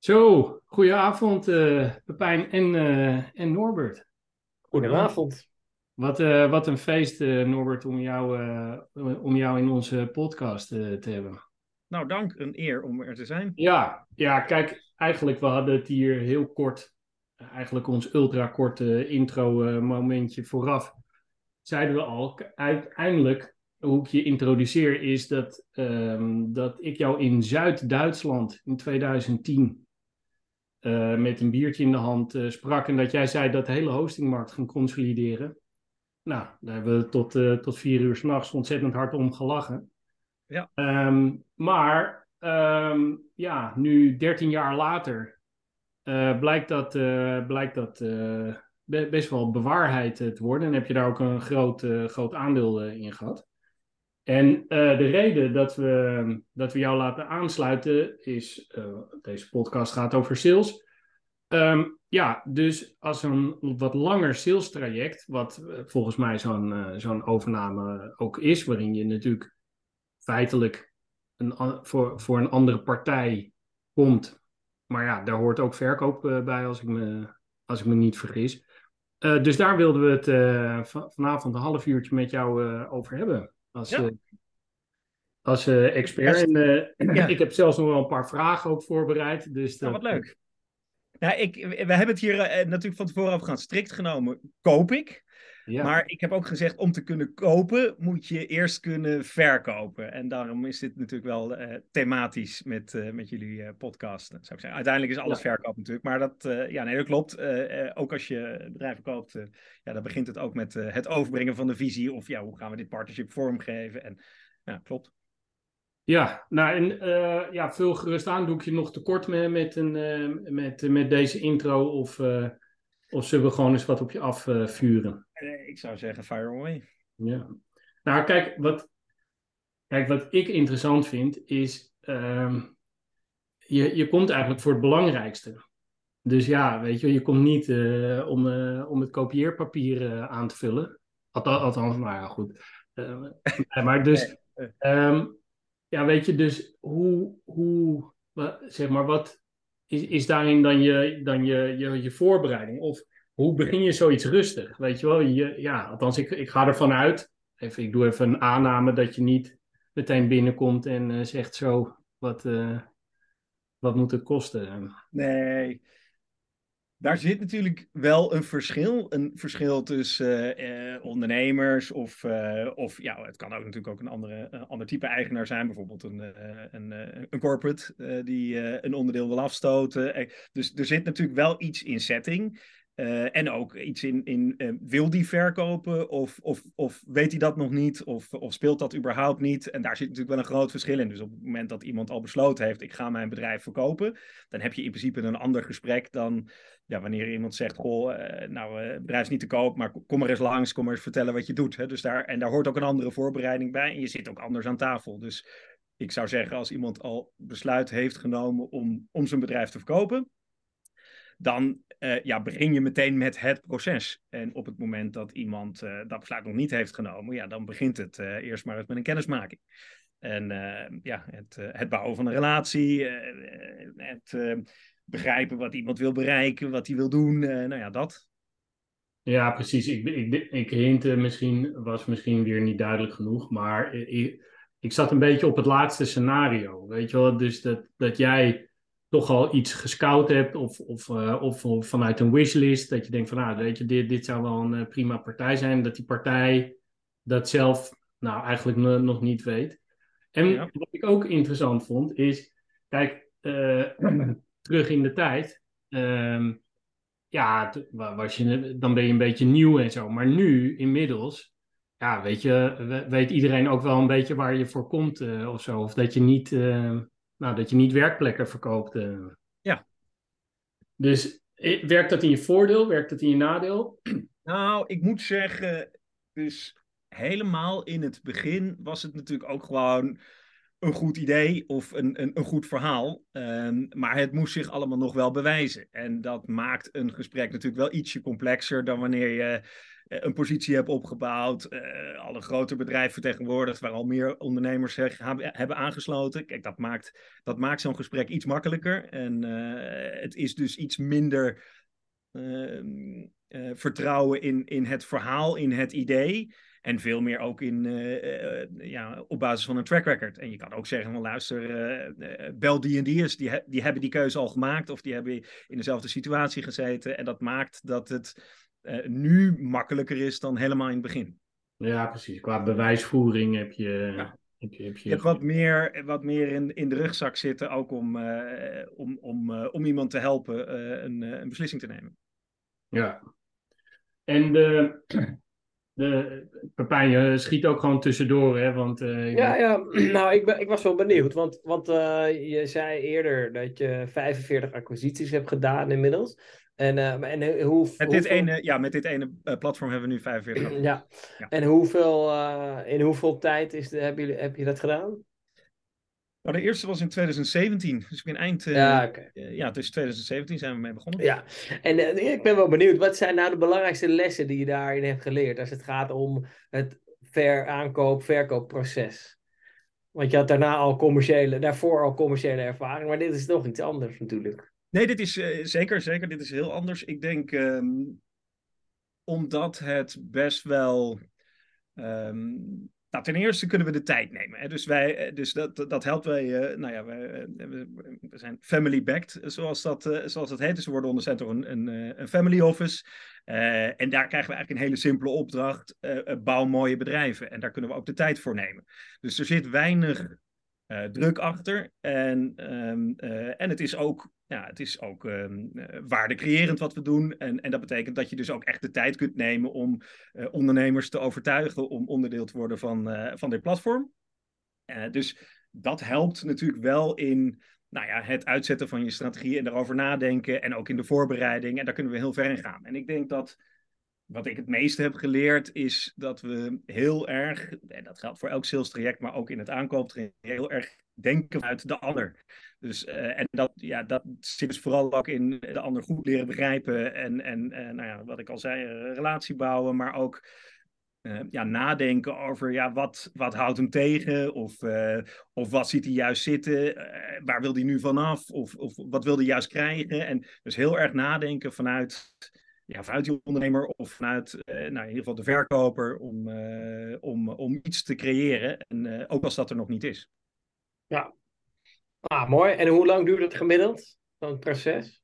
Zo, goedenavond uh, Pepijn en, uh, en Norbert. Goedenavond. Wat, uh, wat een feest Norbert om jou, om jou in onze podcast te hebben. Nou dank, een eer om er te zijn. Ja, ja kijk, eigenlijk we hadden het hier heel kort, eigenlijk ons ultra korte intro momentje vooraf. Zeiden we al, uiteindelijk hoe ik je introduceer is dat, um, dat ik jou in Zuid-Duitsland in 2010 uh, met een biertje in de hand uh, sprak. En dat jij zei dat de hele hostingmarkt ging consolideren. Nou, daar hebben we tot, uh, tot vier uur s'nachts ontzettend hard om gelachen. Ja. Um, maar um, ja, nu 13 jaar later blijkt dat, blijkt dat best wel bewaarheid te worden. En heb je daar ook een groot, groot aandeel in gehad. En de reden dat we, dat we jou laten aansluiten is, uh, deze podcast gaat over sales. Um, ja, dus als een wat langer sales traject, wat volgens mij zo'n zo'n overname ook is, waarin je natuurlijk feitelijk een, voor, voor een andere partij komt. Maar ja, daar hoort ook verkoop bij als ik me, als ik me niet vergis. dus daar wilden we het vanavond een half uurtje met jou over hebben. Als, ja. uh, als uh, expert. En, ja. ik heb zelfs nog wel een paar vragen ook voorbereid. Dus dat... Nou, wat leuk. Nou, ik, we hebben het hier natuurlijk van tevoren over gaan. Strikt genomen koop ik. Ja. Maar ik heb ook gezegd, om te kunnen kopen, moet je eerst kunnen verkopen. En daarom is dit natuurlijk wel uh, thematisch met, uh, met jullie uh, podcasten, zou ik zeggen. Uiteindelijk is alles ja. verkoop natuurlijk, maar dat, ja, nee, dat klopt. ook als je bedrijven koopt, ja, dan begint het ook met het overbrengen van de visie. Of ja, hoe gaan we dit partnership vormgeven? En ja, klopt. Ja, nou en ja, vul gerust aan. Doe ik je nog tekort met, met, een, met, met deze intro of... Of zullen we gewoon eens wat op je afvuren? Uh, ik zou zeggen, fire away. Ja. Nou, kijk, wat, kijk, wat ik interessant vind is. Uh, je, je komt eigenlijk voor het belangrijkste. Dus ja, weet je, je komt niet uh, om, uh, om het kopieerpapier aan te vullen. Althans, althans nou ja, goed. maar dus, um, ja, weet je, dus hoe, hoe zeg maar, wat, is, daarin dan, je, dan je, je, je voorbereiding? Of hoe begin je zoiets rustig? Weet je wel, je, ja, althans, ik, ik ga ervan uit. Even, ik doe even een aanname dat je niet meteen binnenkomt en uh, zegt zo, wat, uh, wat moet het kosten? Nee, daar zit natuurlijk wel een verschil. Een verschil tussen uh, ondernemers of, uh, of ja, het kan ook natuurlijk ook een andere, uh, ander type eigenaar zijn. Bijvoorbeeld een, een, een corporate die een onderdeel wil afstoten. Dus er zit natuurlijk wel iets in setting. Uh, en ook iets in, in uh, wil die verkopen of, of, of weet hij dat nog niet of, of speelt dat überhaupt niet? En daar zit natuurlijk wel een groot verschil in. Dus op het moment dat iemand al besloten heeft, ik ga mijn bedrijf verkopen, dan heb je in principe een ander gesprek dan ja, wanneer iemand zegt, goh, uh, nou, het bedrijf is niet te koop, maar kom maar eens langs, kom maar eens vertellen wat je doet. Hè? Dus daar, en daar hoort ook een andere voorbereiding bij en je zit ook anders aan tafel. Dus ik zou zeggen, als iemand al besluit heeft genomen om, om zijn bedrijf te verkopen, dan uh, ja, begin je meteen met het proces. En op het moment dat iemand uh, dat besluit nog niet heeft genomen, ja, dan begint het uh, eerst maar met een kennismaking. En ja, het, het bouwen van een relatie, het begrijpen wat iemand wil bereiken, wat hij wil doen, nou ja, dat. Ja, precies. Ik, ik, ik misschien, was misschien weer niet duidelijk genoeg, maar ik, ik zat een beetje op het laatste scenario. Weet je wel, dus dat, dat jij toch al iets gescout hebt of, of, uh, of, vanuit een wishlist, dat je denkt van nou, weet je, dit, dit zou wel een uh, prima partij zijn, dat die partij dat zelf nou eigenlijk nog niet weet. En ja. wat ik ook interessant vond is, kijk, uh, terug in de tijd, um, ja, was je, dan ben je een beetje nieuw en zo, maar nu inmiddels, ja, weet je, weet iedereen ook wel een beetje waar je voor komt of zo, of dat je niet ehm, nou, dat je niet werkplekken verkoopt. Uh. Ja. Dus eh, werkt dat in je voordeel? Werkt dat in je nadeel? Nou, ik moet zeggen, dus helemaal in het begin was het natuurlijk ook gewoon een goed idee of een, een, een goed verhaal. Ehm, maar het moest zich allemaal nog wel bewijzen. En dat maakt een gesprek natuurlijk wel ietsje complexer dan wanneer je eh, een positie hebt opgebouwd, uh, alle grote bedrijven vertegenwoordigd, waar al meer ondernemers zich hebben aangesloten. Kijk, dat maakt, dat maakt zo'n gesprek iets makkelijker. En uh, het is dus iets minder ehm, vertrouwen in, in het verhaal, in het idee. En veel meer ook in, uh, ja, op basis van een track record. En je kan ook zeggen van luister, uh, bel die en die is. Die, die hebben die keuze al gemaakt of die hebben in dezelfde situatie gezeten. En dat maakt dat het nu makkelijker is dan helemaal in het begin. Ja, precies. Qua bewijsvoering heb je... Ja. Heb je, heb je... je, hebt wat meer, wat meer in, in de rugzak zitten, ook om, om, om, om iemand te helpen een, een beslissing te nemen. Ja. En de, de, Pepijn, je schiet ook gewoon tussendoor, hè? Want, uh, ja, ja, nou, ik, ben, ik was wel benieuwd. Want, want uh, je zei eerder dat je 45 acquisities hebt gedaan inmiddels. En, uh, en hoe, met, dit ene, ja, met dit ene platform hebben we nu 45. ja. ja. En hoeveel, in hoeveel tijd is de, heb, je, heb je dat gedaan? Nou, de eerste was in 2017. Dus ik ben eind. Uh, ja, okay. uh, ja, dus 2017 zijn we mee begonnen. Ja, en uh, ik ben wel benieuwd. Wat zijn nou de belangrijkste lessen die je daarin hebt geleerd als het gaat om het ver aankoop, verkoopproces? Want je had daarna al commerciële, daarvoor al commerciële ervaring, maar dit is nog iets anders natuurlijk. Nee, dit is zeker, zeker. Dit is heel anders. Ik denk um, omdat het best wel. Um, nou, ten eerste kunnen we de tijd nemen. Hè? Dus, wij, eh, dus dat, dat helpt wij. Uh, nou ja, we zijn family-backed, zoals dat, zoals dat heet. Dus we worden ondersteund door een, een, een family office. en daar krijgen we eigenlijk een hele simpele opdracht: bouw mooie bedrijven. En daar kunnen we ook de tijd voor nemen. Dus er zit weinig druk achter. En, um, en het is ook ja, het is ook um, waardecreërend wat we doen. En, en dat betekent dat je dus ook echt de tijd kunt nemen om ondernemers te overtuigen om onderdeel te worden van, van dit platform. Dus dat helpt natuurlijk wel in nou ja, het uitzetten van je strategie en erover nadenken. En ook in de voorbereiding. En daar kunnen we heel ver in gaan. En ik denk dat wat ik het meeste heb geleerd is dat we heel erg, en dat geldt voor elk sales traject, maar ook in het aankooptraject, heel erg denken vanuit de ander. Dus, uh, en dat, ja, dat zit dus vooral ook in de ander goed leren begrijpen. En, en uh, nou ja, wat ik al zei, relatie bouwen, maar ook ja, nadenken over ja, wat, wat houdt hem tegen? Of, of wat ziet hij juist zitten? waar wil hij nu vanaf? Of, of wat wil hij juist krijgen? En dus heel erg nadenken vanuit ja, vanuit die ondernemer of vanuit nou, in ieder geval de verkoper om, om, om iets te creëren. En ook als dat er nog niet is. Ja, Ah, mooi. En hoe lang duurt het gemiddeld, zo'n proces?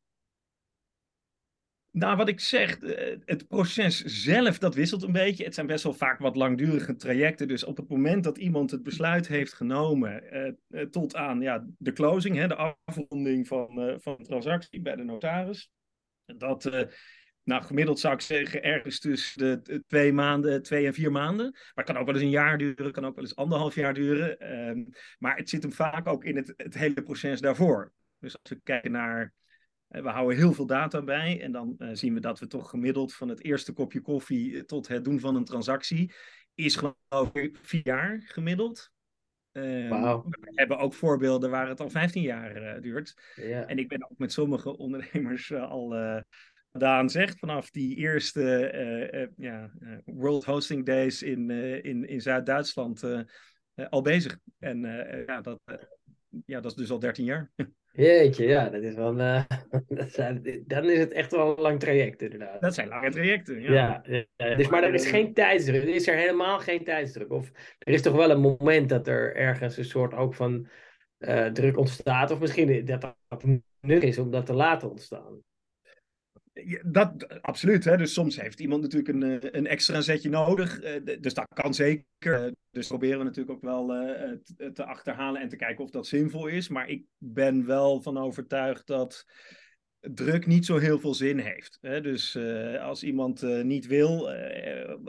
Nou, wat ik zeg, eh, het proces zelf, dat wisselt een beetje. Het zijn best wel vaak wat langdurige trajecten. Dus op het moment dat iemand het besluit heeft genomen, eh, eh tot aan ja, de closing, hè, de afronding van, van de transactie bij de notaris, dat, nou, gemiddeld zou ik zeggen ergens tussen de twee maanden, twee en vier maanden. Maar het kan ook wel eens een jaar duren, het kan ook wel eens anderhalf jaar duren. Um, maar het zit hem vaak ook in het, het hele proces daarvoor. Dus als we kijken naar, uh, we houden heel veel data bij. En dan uh, zien we dat we toch gemiddeld van het eerste kopje koffie tot het doen van een transactie, is geloof ik vier jaar gemiddeld. Um, wow. We hebben ook voorbeelden waar het al 15 jaar uh, duurt. Yeah. En ik ben ook met sommige ondernemers al Daan zegt, vanaf die eerste uh, uh, ja, uh, World Hosting Days in, in, in Zuid-Duitsland al bezig. En ja, dat, ja, dat is dus al 13 jaar. Jeetje, ja, dat is wel dat zijn, dan is het echt wel een lang traject inderdaad. Dat zijn lange trajecten, ja. ja, ja dus, maar er is geen tijdsdruk, er is er helemaal geen tijdsdruk. Of er is toch wel een moment dat er ergens een soort ook van druk ontstaat. Of misschien dat dat nuttig is om dat te laten ontstaan. Dat, absoluut. Hè? Dus soms heeft iemand natuurlijk een, eh, een extra zetje nodig. Eh, dus dat kan zeker. Eh, dus proberen we natuurlijk ook wel te achterhalen en te kijken of dat zinvol is. Maar ik ben wel van overtuigd dat druk niet zo heel veel zin heeft. Hè? Dus als iemand niet wil,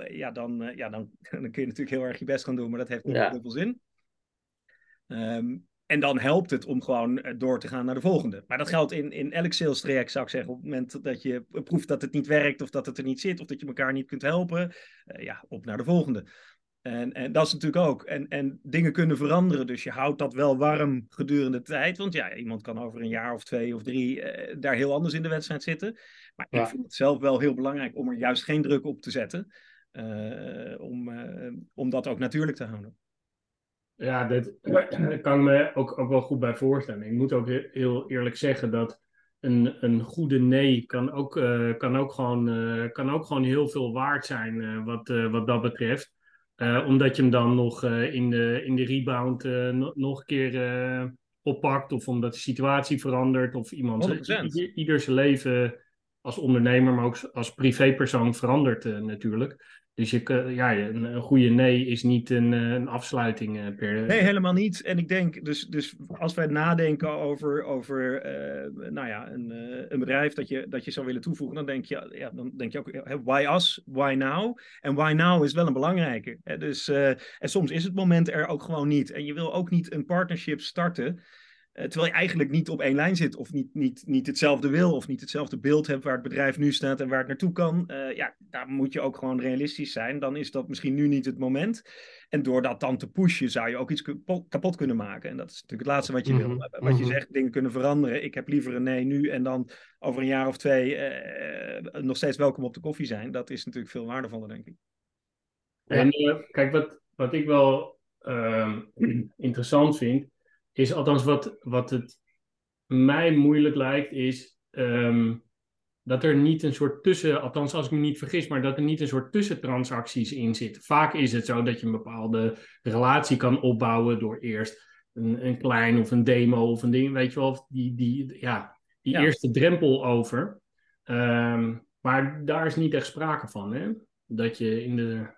ja, dan, ja dan, dan, kun je natuurlijk heel erg je best gaan doen. Maar dat heeft niet ja. heel veel zin. Um, en dan helpt het om gewoon eh, door te gaan naar de volgende. Maar dat geldt in, in elk sales traject, zou ik zeggen. Op het moment dat je proeft dat het niet werkt, of dat het er niet zit, of dat je elkaar niet kunt helpen, uh, ja, op naar de volgende. En, en dat is natuurlijk ook. En, en dingen kunnen veranderen. Dus je houdt dat wel warm gedurende de tijd. Want ja, iemand kan over een jaar of twee of drie eh, daar heel anders in de wedstrijd zitten. Maar Ja. ik vind het zelf wel heel belangrijk om er juist geen druk op te zetten. eh, om, eh, om dat ook natuurlijk te houden. Ja, dat daar kan ik me ook, ook wel goed bij voorstellen. Ik moet ook he- heel eerlijk zeggen dat een, een goede nee kan ook, eh, kan, ook gewoon, eh, kan ook gewoon heel veel waard zijn eh, wat, wat dat betreft. Omdat je hem dan nog in, de, in de rebound no- nog een keer oppakt. Of omdat de situatie verandert. Of iemand 100%. ieder, ieder zijn leven als ondernemer, maar ook als privépersoon verandert natuurlijk. Dus je, ja, een, een goede nee is niet een, eh, een afsluiting eh, per. Nee, helemaal niet. En ik denk, dus, dus als wij nadenken over, over eh, nou ja, een, een bedrijf dat je, dat je zou willen toevoegen, dan denk je, ja, dan denk je ook, why us, why now? En why now is wel een belangrijke. Hè? Dus, en soms is het moment er ook gewoon niet. En je wil ook niet een partnership starten, terwijl je eigenlijk niet op één lijn zit, of niet, niet, niet hetzelfde wil, of niet hetzelfde beeld hebt waar het bedrijf nu staat en waar het naartoe kan. Eh, ja, daar moet je ook gewoon realistisch zijn. Dan is dat misschien nu niet het moment. En door dat dan te pushen, zou je ook iets kapot, kunnen maken. En dat is natuurlijk het laatste wat je wil. Mhm, Wat je mhm. zegt, dingen kunnen veranderen. Ik heb liever een nee nu en dan over een jaar of twee eh, nog steeds welkom op de koffie zijn. Dat is natuurlijk veel waardevoller, denk ik. En eh, kijk, wat, wat ik wel ehm, interessant vind, is althans wat, wat het mij moeilijk lijkt, is ehm, dat er niet een soort tussen, althans als ik me niet vergis, maar dat er niet een soort tussentransacties in zitten. Vaak is het zo dat je een bepaalde relatie kan opbouwen door eerst een, een klein of een demo of een ding, weet je wel, die, die, ja, die Ja. eerste drempel over. Ehm, maar daar is niet echt sprake van, hè? Dat je in de.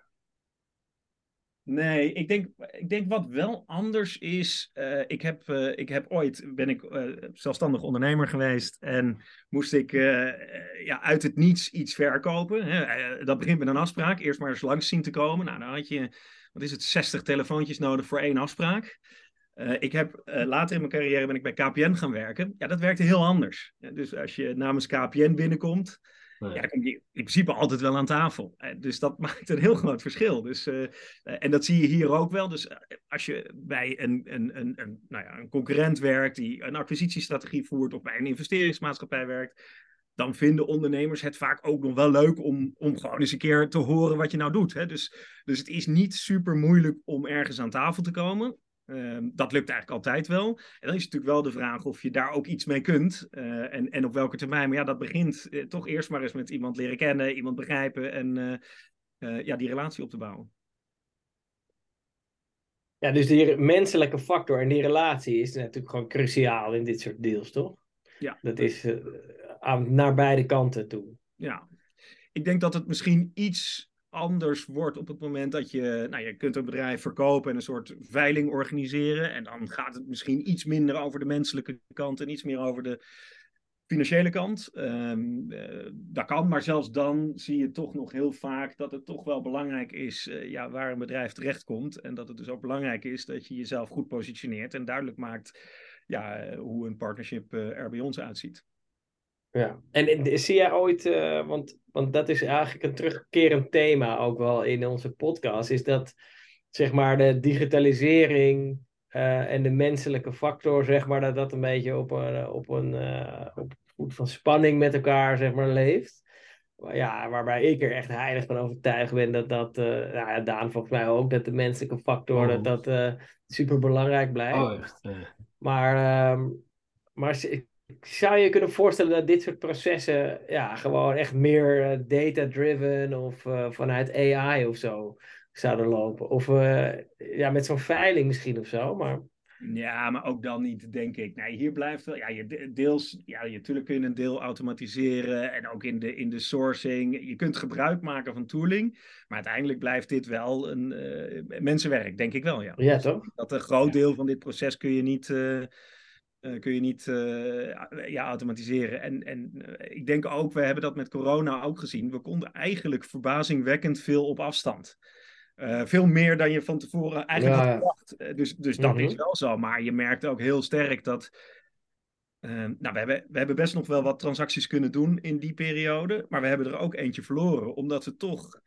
Nee, ik denk, ik denk wat wel anders is. eh, ik, heb, eh, ik heb ooit ben ik eh, zelfstandig ondernemer geweest en moest ik ja, uit het niets iets verkopen. Hè. Dat begint met een afspraak. Eerst maar eens langs zien te komen. Nou, dan had je, wat is het, 60 telefoontjes nodig voor één afspraak. Ik heb later in mijn carrière ben ik bij KPN gaan werken. Ja, dat werkte heel anders. Dus als je namens KPN binnenkomt, ja, in principe altijd wel aan tafel. Eh, Dus dat maakt een heel groot verschil. Dus, eh, eh, en dat zie je hier ook wel. Dus als je bij een, een, een, een, nou ja, een concurrent werkt die een acquisitiestrategie voert of bij een investeringsmaatschappij werkt, dan vinden ondernemers het vaak ook nog wel leuk om, om gewoon eens een keer te horen wat je nou doet. Hè? Dus, dus het is niet super moeilijk om ergens aan tafel te komen. Ehm, dat lukt eigenlijk altijd wel. En dan is natuurlijk wel de vraag of je daar ook iets mee kunt. eh, en, en op welke termijn. Maar ja, dat begint eh, toch eerst maar eens met iemand leren kennen, iemand begrijpen en eh, ja, die relatie op te bouwen. Ja, dus die menselijke factor en die relatie is natuurlijk gewoon cruciaal in dit soort deals, toch? Ja. Dat is aan, naar beide kanten toe. Ja, ik denk dat het misschien iets anders wordt op het moment dat je, nou, je kunt een bedrijf verkopen en een soort veiling organiseren. En dan gaat het misschien iets minder over de menselijke kant en iets meer over de financiële kant. Eh, dat kan, maar zelfs dan zie je toch nog heel vaak dat het toch wel belangrijk is eh, ja, waar een bedrijf terechtkomt. En dat het dus ook belangrijk is dat je jezelf goed positioneert en duidelijk maakt ja, eh, hoe een partnership er bij ons uitziet. Ja. En, en zie jij ooit, eh, want, want dat is eigenlijk een terugkerend thema ook wel in onze podcast, is dat zeg maar de digitalisering eh, en de menselijke factor, zeg maar, dat dat een beetje op een, op een eh, op voet van spanning met elkaar, zeg maar, leeft. Ja, waarbij ik er echt heilig van overtuigd ben dat dat, eh, nou ja, Daan volgens mij ook, dat de menselijke factor, Oh. dat dat eh, super belangrijk blijft. Oh, echt. eh. Maar, ehm, maar zou je kunnen voorstellen dat dit soort processen ja, gewoon echt meer eh, data-driven of eh, vanuit AI of zo zouden lopen? Of eh, ja, met zo'n veiling misschien of zo, maar... Ja, maar ook dan niet, denk ik. Nee, hier blijft wel. Ja, je de- deels. Ja, je, natuurlijk kun je een deel automatiseren. En ook in de, in de sourcing. Je kunt gebruik maken van tooling. Maar uiteindelijk blijft dit wel een mensenwerk, denk ik wel. Ja. Ja, toch? Dat een groot deel van dit proces kun je niet. Eh, kun je niet eh, ja, automatiseren. En, en eh, ik denk ook, we hebben dat met corona ook gezien. We konden eigenlijk verbazingwekkend veel op afstand. Veel meer dan je van tevoren eigenlijk Ja, had. Eh, dus dus dat Mhm. is wel zo. Maar je merkt ook heel sterk dat. nou, we hebben, we hebben best nog wel wat transacties kunnen doen in die periode. Maar we hebben er ook eentje verloren. Omdat we toch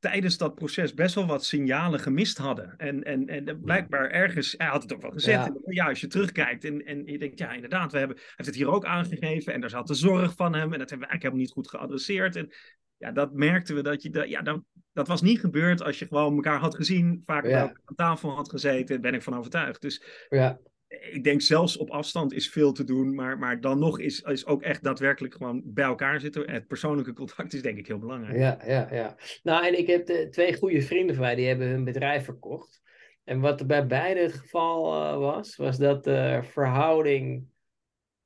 tijdens dat proces best wel wat signalen gemist hadden. En, en, en blijkbaar ergens, hij had het ook wel gezegd, ja, ja als je terugkijkt en, en je denkt, ja inderdaad, we hebben, hij heeft het hier ook aangegeven en daar zat de zorg van hem en dat hebben we eigenlijk helemaal niet goed geadresseerd. En ja, dat merkten we dat je, dat, ja, dat, dat was niet gebeurd als je gewoon elkaar had gezien, vaak ja. aan tafel had gezeten, ben ik van overtuigd. Dus ja ik denk zelfs op afstand is veel te doen, maar, maar dan nog is, is ook echt daadwerkelijk gewoon bij elkaar zitten. Het persoonlijke contact is denk ik heel belangrijk. Ja, ja, ja. Nou, en ik heb de, twee goede vrienden van mij, die hebben hun bedrijf verkocht. En wat er bij beide het geval uh, was, was dat de verhouding,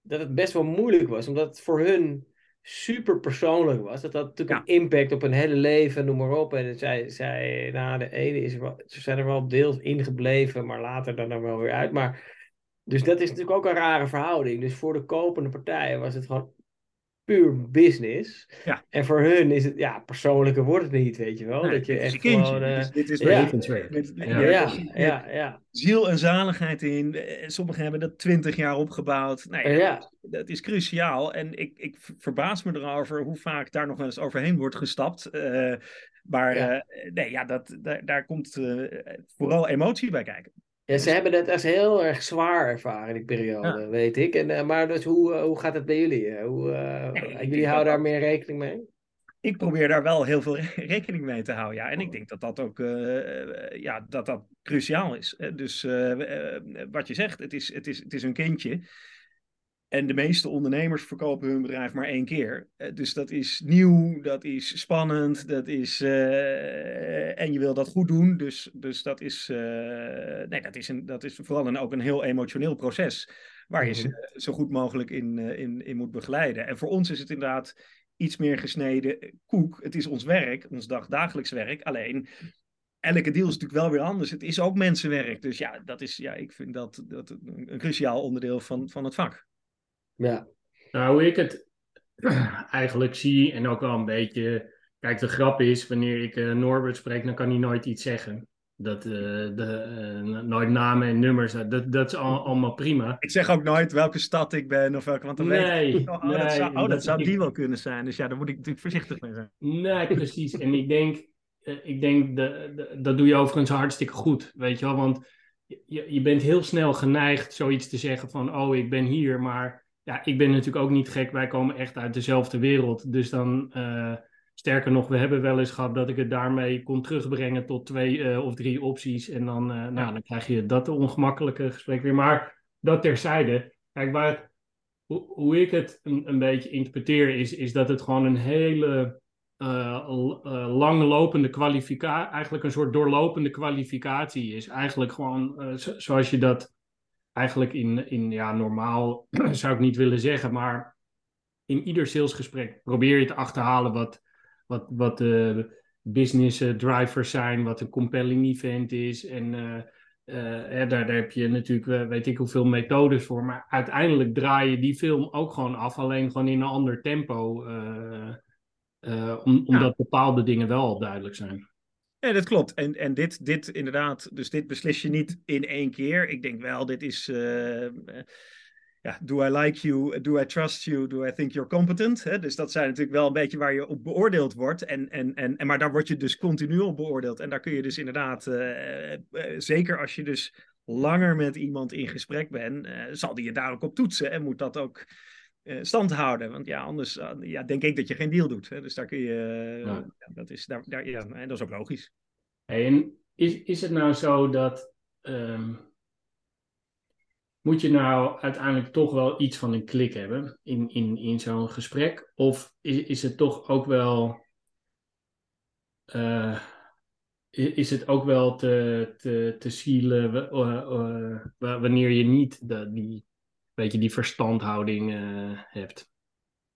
dat het best wel moeilijk was, omdat het voor hun super persoonlijk was. Dat had natuurlijk een impact op hun hele leven, noem maar op. En zij, zij nou, de ene is wel, ze zijn er wel deels ingebleven, maar later dan er wel weer uit. Maar dus dat is natuurlijk ook een rare verhouding. Dus voor de kopende partijen was het gewoon puur business. Ja. En voor hun is het, ja, persoonlijker wordt het niet, weet je wel. dat je echt gewoon... Uh, dit is, ja. Met, ja. Ja, ja, ja, Ziel en zaligheid in. Eh, sommigen hebben dat twintig jaar opgebouwd. Nou ja, Dat is cruciaal. En ik, ik verbaas me erover hoe vaak daar nog wel eens overheen wordt gestapt. Uh, maar uh, nee, ja, dat, daar, daar komt vooral emotie bij kijken. Ja, ze hebben het als heel erg zwaar ervaren, die periode, weet ik. En, uh, maar dus hoe, uh, hoe gaat het bij jullie? Eh, hoe, jullie houden daar meer rekening mee? Ik probeer daar wel heel veel rekening mee te houden, ja. En ik denk dat dat ook ja, dat dat cruciaal is. Dus wat je zegt, het is, het, is, het is een kindje. En de meeste ondernemers verkopen hun bedrijf maar één keer. Eh, dus dat is nieuw, dat is spannend, dat is, uh, en je wil dat goed doen. Dus, dus dat, is, uh, nee, dat, is een, dat is vooral een, ook een heel emotioneel proces. Waar je ze mhm. zo goed mogelijk in, in, in moet begeleiden. En voor ons is het inderdaad iets meer gesneden koek. Het is ons werk, ons dag, dagelijks werk. Alleen elke deal is natuurlijk wel weer anders. Het is ook mensenwerk. Dus ja, dat is, ja ik vind dat, dat een cruciaal onderdeel van, van het vak. Ja. Nou, hoe ik het eigenlijk zie en ook wel een beetje... Kijk, de grap is, wanneer ik uh, Norbert spreek, dan kan hij nooit iets zeggen. Dat, uh, de, uh, nooit namen en nummers, dat, dat is al, allemaal prima. Ik zeg ook nooit welke stad ik ben of welke, want dan nee, weet ik, oh, nee, dat zou, oh, dat zou die wel kunnen zijn. Dus ja, daar moet ik natuurlijk voorzichtig mee zijn. Nee, precies. en ik denk, ik denk de, de, dat doe je overigens hartstikke goed, weet je wel. Want je, je bent heel snel geneigd zoiets te zeggen van, oh, ik ben hier, maar ja, ik ben natuurlijk ook niet gek. Wij komen echt uit dezelfde wereld. Dus dan, sterker nog, we hebben wel eens gehad dat ik het daarmee kon terugbrengen tot twee uh, of drie opties. En dan, uh, nou, dan krijg je dat ongemakkelijke gesprek weer. Maar dat terzijde. Kijk, waar, hoe, ik het een, beetje interpreteer, is, is dat het gewoon een hele langlopende kwalificatie, eigenlijk een soort doorlopende kwalificatie is. Eigenlijk gewoon zoals je dat eigenlijk in, in ja, normaal zou ik niet willen zeggen, maar in ieder salesgesprek probeer je te achterhalen wat, wat, wat de business eh, drivers zijn, wat een compelling event is. En uh, uh, daar, daar heb je natuurlijk, weet ik hoeveel methodes voor. Maar uiteindelijk draai je die film ook gewoon af, alleen gewoon in een ander tempo. om, omdat bepaalde dingen wel al duidelijk zijn. Ja, dat klopt. En, en dit, dit inderdaad, dus dit beslis je niet in één keer. Ik denk wel, dit is. Uh, ja, do I like you? Do I trust you? Do I think you're competent? Dus dat zijn natuurlijk wel een beetje waar je op beoordeeld wordt. En, en, en, en, maar daar word je dus continu op beoordeeld. En daar kun je dus inderdaad, uh, uh, zeker als je dus langer met iemand in gesprek bent, zal die je daar ook op toetsen. En moet dat ook stand houden. Want ja, anders ja, denk ik dat je geen deal doet. Hè? Dus daar kun je. Ja. dat is, daar, daar, ja, en dat is ook logisch. En is, is het nou zo dat. Um, moet je nou uiteindelijk toch wel iets van een klik hebben in, in, in zo'n gesprek? Of is, is het toch ook wel. Uh, is het ook wel te, te, te zielen uh, uh, wanneer je niet de, die, weet je, die verstandhouding hebt?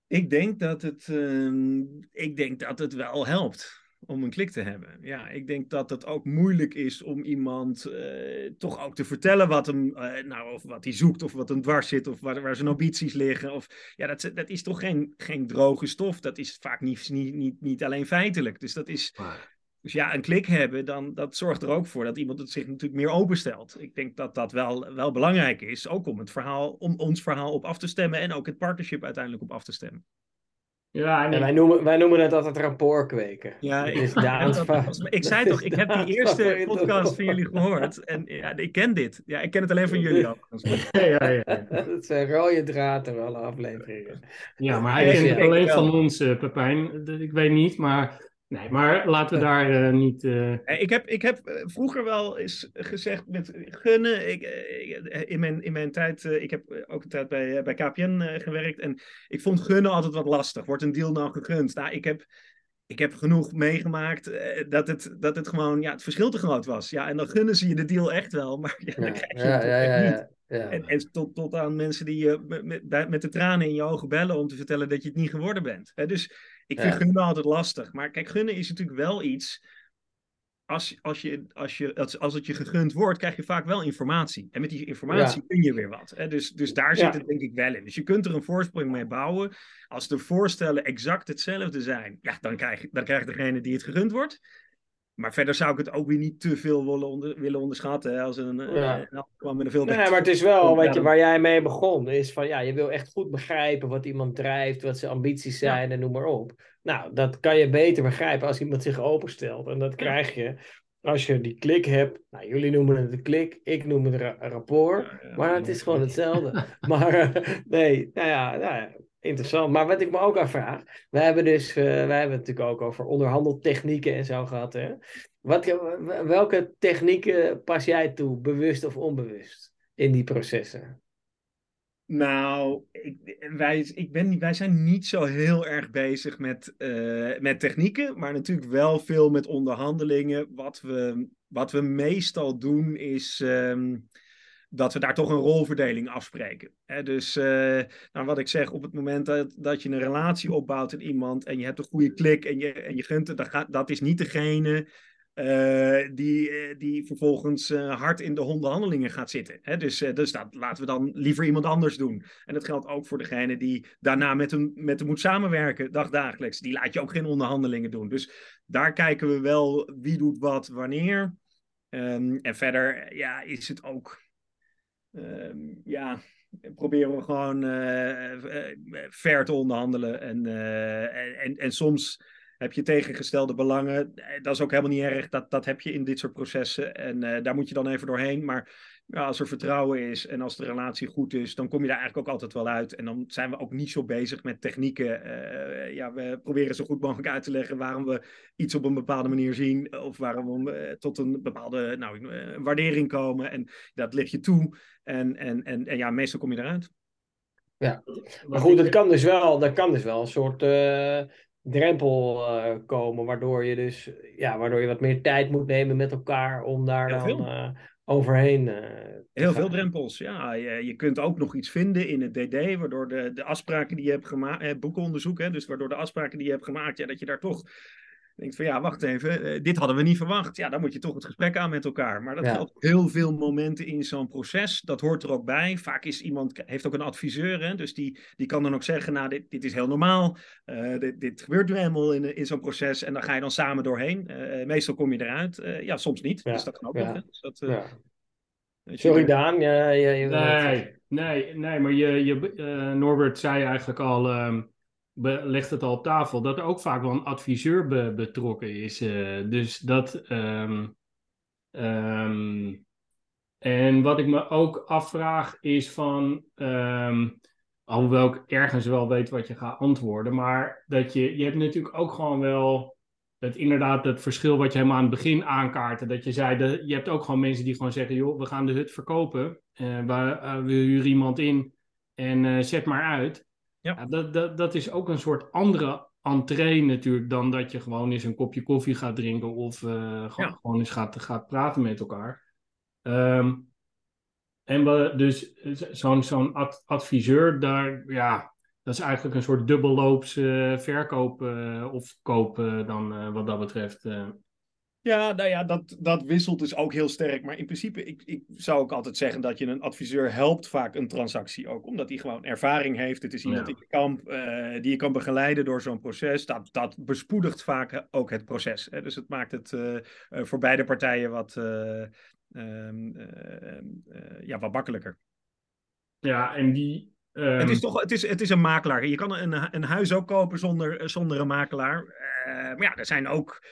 Ik denk dat het, uh, ik denk dat het wel helpt om een klik te hebben. Ja, ik denk dat het ook moeilijk is om iemand uh, toch ook te vertellen wat hem, uh, nou, of wat hij zoekt, of wat hem dwars zit, of waar, waar zijn ambities liggen. Of, ja, dat, dat is toch geen, geen droge stof. Dat is vaak niet, niet, niet, niet alleen feitelijk. Dus dat is. Dus ja, een klik hebben, dan, dat zorgt er ook voor dat iemand het zich natuurlijk meer openstelt. Ik denk dat dat wel, wel belangrijk is, ook om, het verhaal, om ons verhaal op af te stemmen en ook het partnership uiteindelijk op af te stemmen. Ja, en En ik- wij, noemen, wij noemen het altijd rapport kweken. Ja, ik, is Daans ik zei toch, is ik heb die eerste podcast van jullie gehoord. En ja, ik ken dit. Ja, ik ken het alleen van jullie overigens. ja, ja, ja. Dat is een rode draad alle afleveringen. ja, maar hij kent het alleen wel. van ons, eh, Pepijn. Dat- Ik weet niet, maar... Nee, maar laten we daar eh, niet... eh, Eh, Ik heb, ik heb vroeger wel eens gezegd met gunnen. Ik, in, mijn, in mijn tijd, eh, ik heb ook een tijd bij, bij KPN eh, gewerkt. En ik vond gunnen altijd wat lastig. Wordt een deal nou gegund? Nou, ik heb, ik heb genoeg meegemaakt eh, dat, het, dat het gewoon ja, het verschil te groot was. Ja, en dan gunnen ze je de deal echt wel. Maar ja, dan Ja, krijg je ja, het ja, niet. ja, ja. En, en tot, tot aan mensen die je met, met, de tranen in je ogen bellen om te vertellen dat je het niet geworden bent. Hè, dus ik vind Ja. gunnen altijd lastig. Maar kijk, gunnen is natuurlijk wel iets. Als, als, je, als, je, als, als het je gegund wordt, krijg je vaak wel informatie. En met die informatie kun je weer wat. Hè? Dus, dus daar zit het denk ik wel in. Dus je kunt er een voorsprong mee bouwen. Als de voorstellen exact hetzelfde zijn, ja, dan, krijg, dan krijgt degene die het gegund wordt. Maar verder zou ik het ook weer niet te veel willen, onder, willen onderschatten. Hè? Als een, eh, Ja. nou, kwam met een veel Nee, maar het is wel, weet je, waar jij mee begon, is van, ja, je wil echt goed begrijpen wat iemand drijft, wat zijn ambities Ja. zijn en noem maar op. Nou, dat kan je beter begrijpen als iemand zich openstelt. En dat krijg je als je die klik hebt. Nou, jullie noemen het een klik, ik noem het ra- een rapport. Ja, Maar het is gewoon hetzelfde. maar eh, nee, nou ja, nou ja, interessant. Maar wat ik me ook afvraag, wij hebben dus, eh, wij hebben het natuurlijk ook over onderhandeltechnieken en zo gehad. Hè? Wat, welke technieken pas jij toe, bewust of onbewust, in die processen? Nou, ik, wij, ik ben, wij zijn niet zo heel erg bezig met, eh, met technieken, maar natuurlijk wel veel met onderhandelingen. Wat we, wat we meestal doen is ehm, dat we daar toch een rolverdeling afspreken. Dus eh, nou, wat ik zeg, op het moment dat, dat je een relatie opbouwt in iemand en je hebt een goede klik en je, en je gunt het, dan gaat, dat is niet degene eh, die, eh, die vervolgens hard in de onderhandelingen gaat zitten. Dus, dus dat laten we dan liever iemand anders doen. En dat geldt ook voor degene die daarna met hem, met hem moet samenwerken, dagdagelijks. Die laat je ook geen onderhandelingen doen. Dus daar kijken we wel wie doet wat wanneer. Ehm, en verder ja, is het ook. Ehm, ja, proberen we gewoon eh, eh, fair te onderhandelen. En, eh, en, en, en soms heb je tegengestelde belangen. Eh, Dat is ook helemaal niet erg. Dat, dat heb je in dit soort processen. En eh, daar moet je dan even doorheen. Maar ja, als er vertrouwen is en als de relatie goed is, dan kom je daar eigenlijk ook altijd wel uit. En dan zijn we ook niet zo bezig met technieken. Eh, ja, we proberen zo goed mogelijk uit te leggen waarom we iets op een bepaalde manier zien. Of waarom we eh, tot een bepaalde nou, eh, waardering komen. En dat leg je toe. En, en, en, en ja, meestal kom je eruit. Maar goed, het kan dus wel, er kan dus wel een soort eh, drempel eh, komen, waardoor je dus, ja, waardoor je wat meer tijd moet nemen met elkaar om daar dan eh, overheen. eh, Heel veel drempels, ja. Je, je kunt ook nog iets vinden in het DD, waardoor de, de afspraken die je hebt gemaakt, eh, boekenonderzoek, hè, dus waardoor de afspraken die je hebt gemaakt, ja, dat je daar toch denkt van ja, wacht even, eh, dit hadden we niet verwacht. Ja, dan moet je toch het gesprek aan met elkaar. Maar dat Ja. geldt heel veel momenten in zo'n proces. Dat hoort er ook bij. Vaak is iemand, heeft ook een adviseur, hè, dus die, die kan dan ook zeggen, nou, dit, dit is heel normaal. Eh, dit, dit gebeurt nu helemaal in, in zo'n proces en dan ga je dan samen doorheen. Eh, meestal kom je eruit. Eh, ja, soms niet. Ja, Dus dat kan ook ja. Dus dat, Sorry Daan, ja, ja, je. Nee, nee, nee, maar je, je, eh, Norbert zei eigenlijk al, ehm, legt het al op tafel, dat er ook vaak wel een adviseur be- betrokken is. eh, dus dat. ehm, ehm, en wat ik me ook afvraag is van. ehm, alhoewel ik ergens wel weet wat je gaat antwoorden, maar dat je, je hebt natuurlijk ook gewoon wel. Het, inderdaad, het verschil wat je helemaal aan het begin aankaartte. Dat je zei, dat, je hebt ook gewoon mensen die gewoon zeggen: joh, we gaan de hut verkopen. Eh, we, eh, huren iemand in en zet maar uit. Ja. Dat, dat, dat is ook een soort andere entree natuurlijk dan dat je gewoon eens een kopje koffie gaat drinken of eh, gewoon, Ja. gewoon eens gaat, gaat praten met elkaar. Ehm, en we, dus zo'n zo'n ad- adviseur, daar, ja, dat is eigenlijk een soort dubbelloops eh, verkoop eh, of koop dan wat dat betreft. Eh. Ja, nou ja, dat, dat wisselt dus ook heel sterk. Maar in principe, ik, ik zou ook altijd zeggen dat je een adviseur helpt vaak een transactie ook. Omdat hij gewoon ervaring heeft. Het is iemand Ja. in je kamp eh, die je kan begeleiden door zo'n proces. Dat, dat bespoedigt vaak ook het proces. Hè? Dus het maakt het eh, eh, voor beide partijen wat, eh, ehm, eh, eh, ja, wat makkelijker. Ja, en die, Ehm, Het is toch het is, het is een makelaar. Je kan een, een huis ook kopen zonder, zonder een makelaar. Eh, maar ja, er zijn ook eh,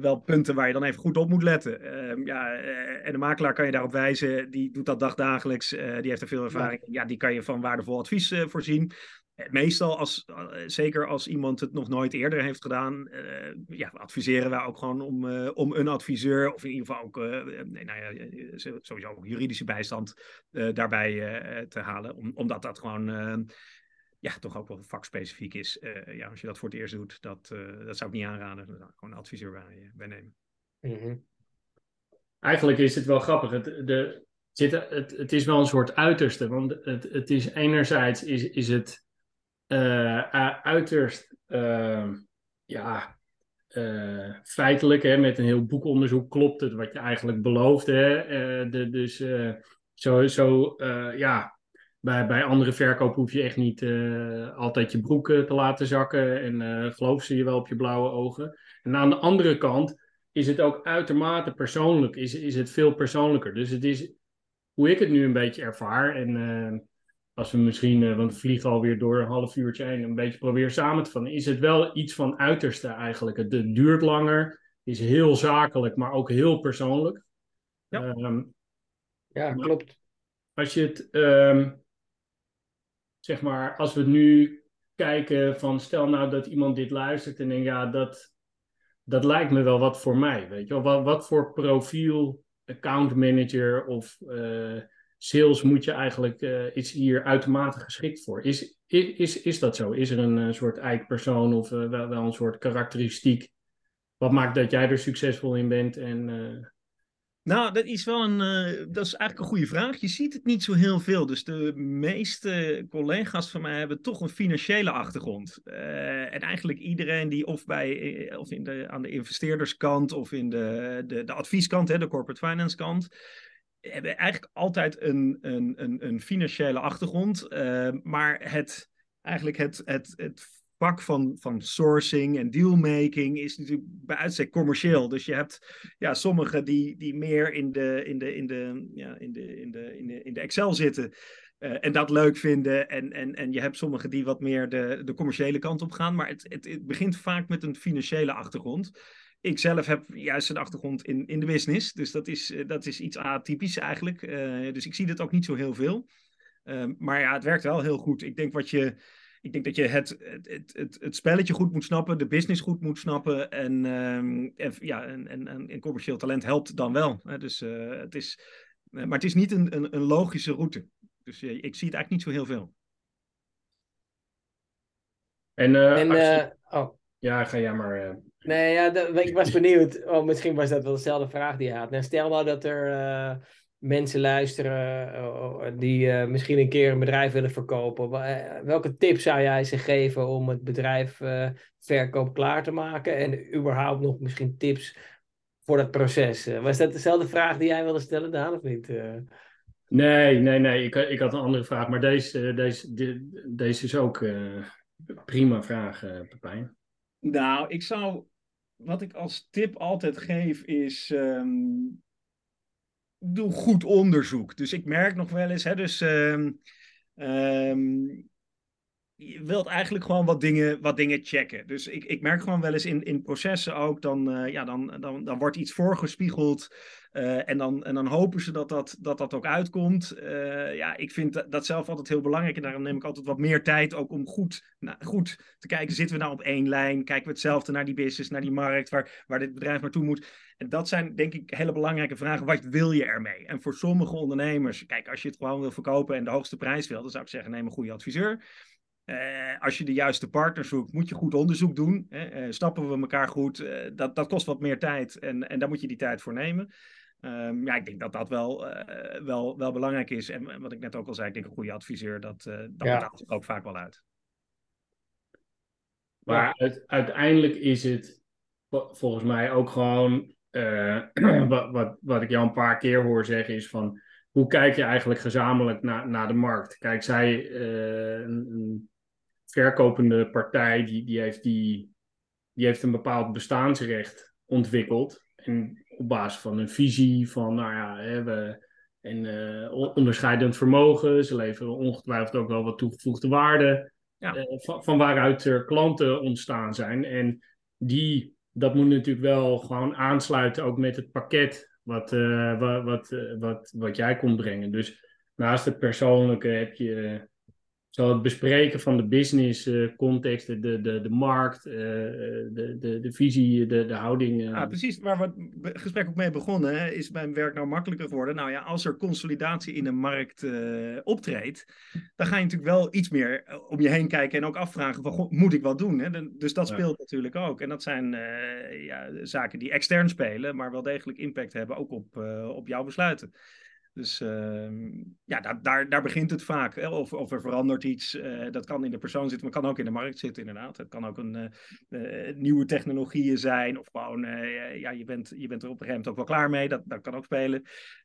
wel punten waar je dan even goed op moet letten. Ehm, ja, eh, en de makelaar kan je daarop wijzen. Die doet dat dagdagelijks. eh, die heeft er veel ervaring. in. Ja, die kan je van waardevol advies eh, voorzien. Eh, Meestal, als, eh, zeker als iemand het nog nooit eerder heeft gedaan, eh, ja, adviseren wij ook gewoon om, eh, om een adviseur, of in ieder geval ook eh, eh, nee, nou ja, eh, sowieso ook juridische bijstand eh, daarbij eh, te halen. Om, omdat dat gewoon eh, ja, toch ook wel vakspecifiek is. Eh, ja, als je dat voor het eerst doet, dat, eh, dat zou ik niet aanraden. Dan zou ik gewoon een adviseur bij, bij nemen. Mhm. Eigenlijk is het wel grappig. Het, de, zit, het, het is wel een soort uiterste. Want het, het is enerzijds is, is het eh, uiterst eh, ja, eh, feitelijk. Hè, met een heel boekonderzoek klopt het wat je eigenlijk beloofde. Hè? Eh, de, dus eh, zo, zo eh, ja. Bij, bij andere verkoop hoef je echt niet eh, altijd je broeken te laten zakken. En eh geloof ze je wel op je blauwe ogen. En aan de andere kant is het ook uitermate persoonlijk, is, is het veel persoonlijker. Dus het is hoe ik het nu een beetje ervaar. En eh, als we misschien, want we vliegen alweer door een half uurtje heen, een beetje proberen samen te vatten, is het wel iets van uiterste eigenlijk. Het, het duurt langer, is heel zakelijk, maar ook heel persoonlijk. Ja. Ehm, Ja, klopt. als je het, ehm, zeg maar, als we nu kijken van, stel nou dat iemand dit luistert en denkt, ja, dat, dat lijkt me wel wat voor mij, weet je wel. Wat, wat voor profiel, account manager of eh, sales moet je eigenlijk, eh, is hier uitermate geschikt voor? Is, is, is, dat zo? Is er een eh, soort eikpersoon of wel, wel een soort karakteristiek? Wat maakt dat jij er succesvol in bent en... Nou, dat is wel een, eh, dat is eigenlijk een goede vraag. Je ziet het niet zo heel veel. Dus de meeste collega's van mij hebben toch een financiële achtergrond. Eh, en eigenlijk iedereen die of, bij, eh, of in de, aan de investeerderskant of in de, de, de advieskant, hè, de corporate finance kant, hebben eigenlijk altijd een, een, een, een financiële achtergrond. Maar het, eigenlijk het, het, het vak van, van sourcing en dealmaking is natuurlijk bij uitstek commercieel. Dus je hebt ja, sommigen die, die meer in de, in de, in de, in de, in de, in de, Excel zitten. eh, en dat leuk vinden. En, en, en je hebt sommigen die wat meer de, de commerciële kant op gaan. Maar het, het, het begint vaak met een financiële achtergrond. Ik zelf heb juist een achtergrond in, in de business. Dus dat is, eh, dat is iets atypisch eigenlijk. Eh, dus ik zie dat ook niet zo heel veel. Ehm, maar ja, het werkt wel heel goed. Ik denk wat je. Ik denk dat je het, het, het, het spelletje goed moet snappen, de business goed moet snappen. En, ehm, en, ja, en, en, en, commercieel talent helpt dan wel. Hè? Dus, eh, het is, eh, maar het is niet een, een, een logische route. Dus eh, ik zie het eigenlijk niet zo heel veel. en, eh, En, eh, oh, Ja, ga jij maar... eh, nee, ja, dat- ik was benieuwd. Oh, misschien was dat wel dezelfde vraag die je had. Nou, stel nou dat er eh, mensen luisteren eh, oh, die eh, misschien een keer een bedrijf willen verkopen. Eh, welke tips zou jij ze geven om het bedrijf eh, verkoop klaar te maken? En überhaupt nog misschien tips voor dat proces. Eh, was dat dezelfde vraag die jij wilde stellen, Daan, of niet? Eh, Nee, nee, nee. Ik, ik had een andere vraag, maar deze, deze, de- deze is ook eh, prima vraag, eh Pepijn. Nou, ik zou. Wat ik als tip altijd geef is. ehm, doe goed onderzoek. Dus ik merk nog wel eens. Hè, dus. ehm, ehm, je wilt eigenlijk gewoon wat dingen, wat dingen checken. Dus ik, ik merk gewoon wel eens in, in processen ook, dan, eh, ja, dan, dan, dan wordt iets voorgespiegeld. eh, en, dan, en dan hopen ze dat dat, dat, dat ook uitkomt. Eh, ja, ik vind dat, zelf altijd heel belangrijk. En daarom neem ik altijd wat meer tijd ook om goed, goed te kijken. Zitten we nou op één lijn? Kijken we hetzelfde naar die business, naar die markt, waar, waar dit bedrijf naartoe moet? En dat zijn denk ik hele belangrijke vragen. Wat wil je ermee? En voor sommige ondernemers, kijk, als je het gewoon wil verkopen en de hoogste prijs wil, dan zou ik zeggen, neem een goede adviseur. Eh, als je de juiste partner zoekt, moet je goed onderzoek doen. Hè? Eh, snappen we elkaar goed? Eh, dat, dat kost wat meer tijd en, en daar moet je die tijd voor nemen. Ehm, ja, ik denk dat dat wel, wel, wel belangrijk is. En, en wat ik net ook al zei, ik denk een goede adviseur, dat, dat Ja. betaalt ook vaak wel uit. Maar uit- uiteindelijk is het vo- volgens mij ook gewoon, wat, wat, wat ik jou een paar keer hoor zeggen, is van hoe kijk je eigenlijk gezamenlijk naar, naar de markt? Kijk, zij, een verkopende partij, die, die, heeft die, die heeft een bepaald bestaansrecht ontwikkeld. En op basis van een visie van, nou ja, hè, we, en onderscheidend vermogen. Ze leveren ongetwijfeld ook wel wat toegevoegde waarde. Ja. van, van, waaruit er klanten ontstaan zijn. En die, dat moet natuurlijk wel gewoon aansluiten ook met het pakket wat, wat, wat, wat, wat jij komt brengen. Dus naast het persoonlijke heb je zo het bespreken van de business uh, context, de, de, de markt, uh, de, de, de visie, de, de houding. Ja, precies. Waar we het gesprek ook mee begonnen, hè, is mijn werk nou makkelijker geworden. Nou ja, als er consolidatie in de markt optreedt, dan ga je natuurlijk wel iets meer om je heen kijken en ook afvragen van, moet ik wat doen? Hè? Dus dat speelt natuurlijk ook. En dat zijn ja, zaken die extern spelen, maar wel degelijk impact hebben ook op, op jouw besluiten. Dus ehm, ja, daar, daar, daar begint het vaak. Hè? Of, of er verandert iets. Uh, dat kan in de persoon zitten, maar kan ook in de markt zitten, inderdaad. Het kan ook een uh, nieuwe technologieën zijn. Of gewoon, ja, je bent, je bent er op een gegeven moment ook wel klaar mee. Dat, dat kan ook spelen.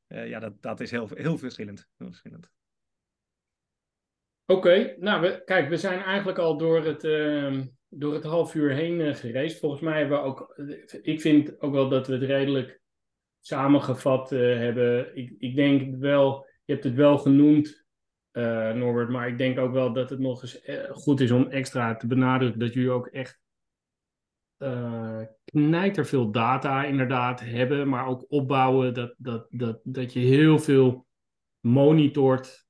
ja, dat, dat is heel, heel verschillend. Heel verschillend. Oké, nou, kijk, we zijn eigenlijk al door het, ehm, door het half uur heen gereisd. Volgens mij hebben we ook, ik vind ook wel dat we het redelijk samengevat uh, hebben. Ik, ik denk wel, je hebt het wel genoemd, uh, Norbert, maar ik denk ook wel dat het nog eens eh, goed is om extra te benadrukken dat jullie ook echt uh, knijter veel data inderdaad hebben, maar ook opbouwen dat, dat, dat, dat je heel veel monitort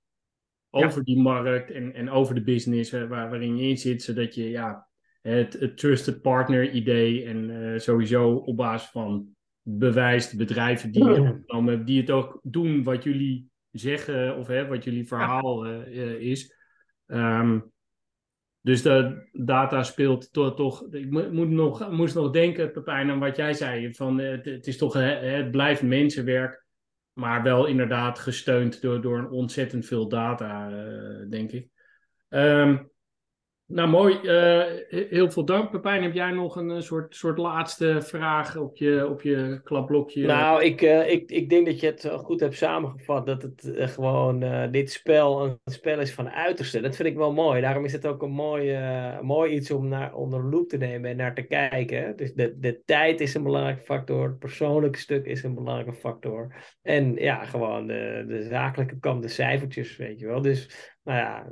over die markt en, en over de business waar, waarin je in zit, zodat je ja, het, het trusted partner idee en sowieso op basis van bewijst, bedrijven die, oh. die het ook doen wat jullie zeggen of hè, wat jullie verhaal ja. uh, is. Um, dus de data speelt to toch. Ik moet nog, moest nog denken, Pepijn, aan wat jij zei. Van, het, het is toch, het blijft mensenwerk, maar wel inderdaad gesteund door, door een ontzettend veel data, uh, denk ik. Um, nou, mooi. Uh, heel veel dank. Pepijn, heb jij nog een, soort, soort laatste vraag op je, op je klapblokje? Nou, ik, uh, ik, ik denk dat je het goed hebt samengevat. Dat het gewoon dit spel een spel is van uiterste. Dat vind ik wel mooi. Daarom is het ook een mooi, mooi iets om naar, onder loep te nemen en naar te kijken. Dus de, de tijd is een belangrijke factor. Het persoonlijke stuk is een belangrijke factor. En ja, gewoon de, de zakelijke kant, de cijfertjes, weet je wel. Dus nou ja,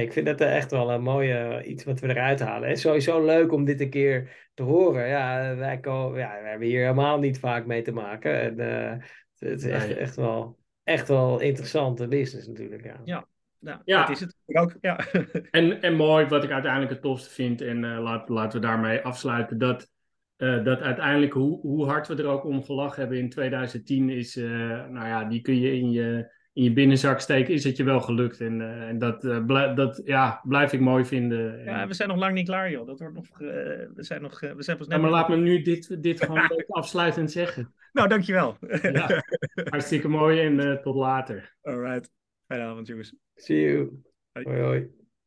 ik vind dat echt wel een mooie iets wat we eruit halen. Het is sowieso leuk om dit een keer te horen. Ja, wij, komen, ja, we hebben hier helemaal niet vaak mee te maken. En, uh, het is echt, echt, wel, echt wel interessante business natuurlijk. Ja. ja. Nou, ja, dat is het ook. Ja. en, en mooi, wat ik uiteindelijk het tofste vind, en uh, laat, laten we daarmee afsluiten, dat, uh, dat uiteindelijk hoe, hoe hard we er ook om gelachen hebben in 2010 is, nou ja, die kun je in je in je binnenzak steken, is het je wel gelukt. En, uh, en dat, uh, dat ja, blijf ik mooi vinden. Ja, we zijn nog lang niet klaar, joh. Dat wordt nog, uh, we zijn nog, we zijn pas net... Ja, maar laat me nu dit, dit gewoon afsluitend zeggen. Nou, dankjewel. ja, hartstikke mooi en tot later. All right. Fijne avond, jongens. See you. Hoi, hoi.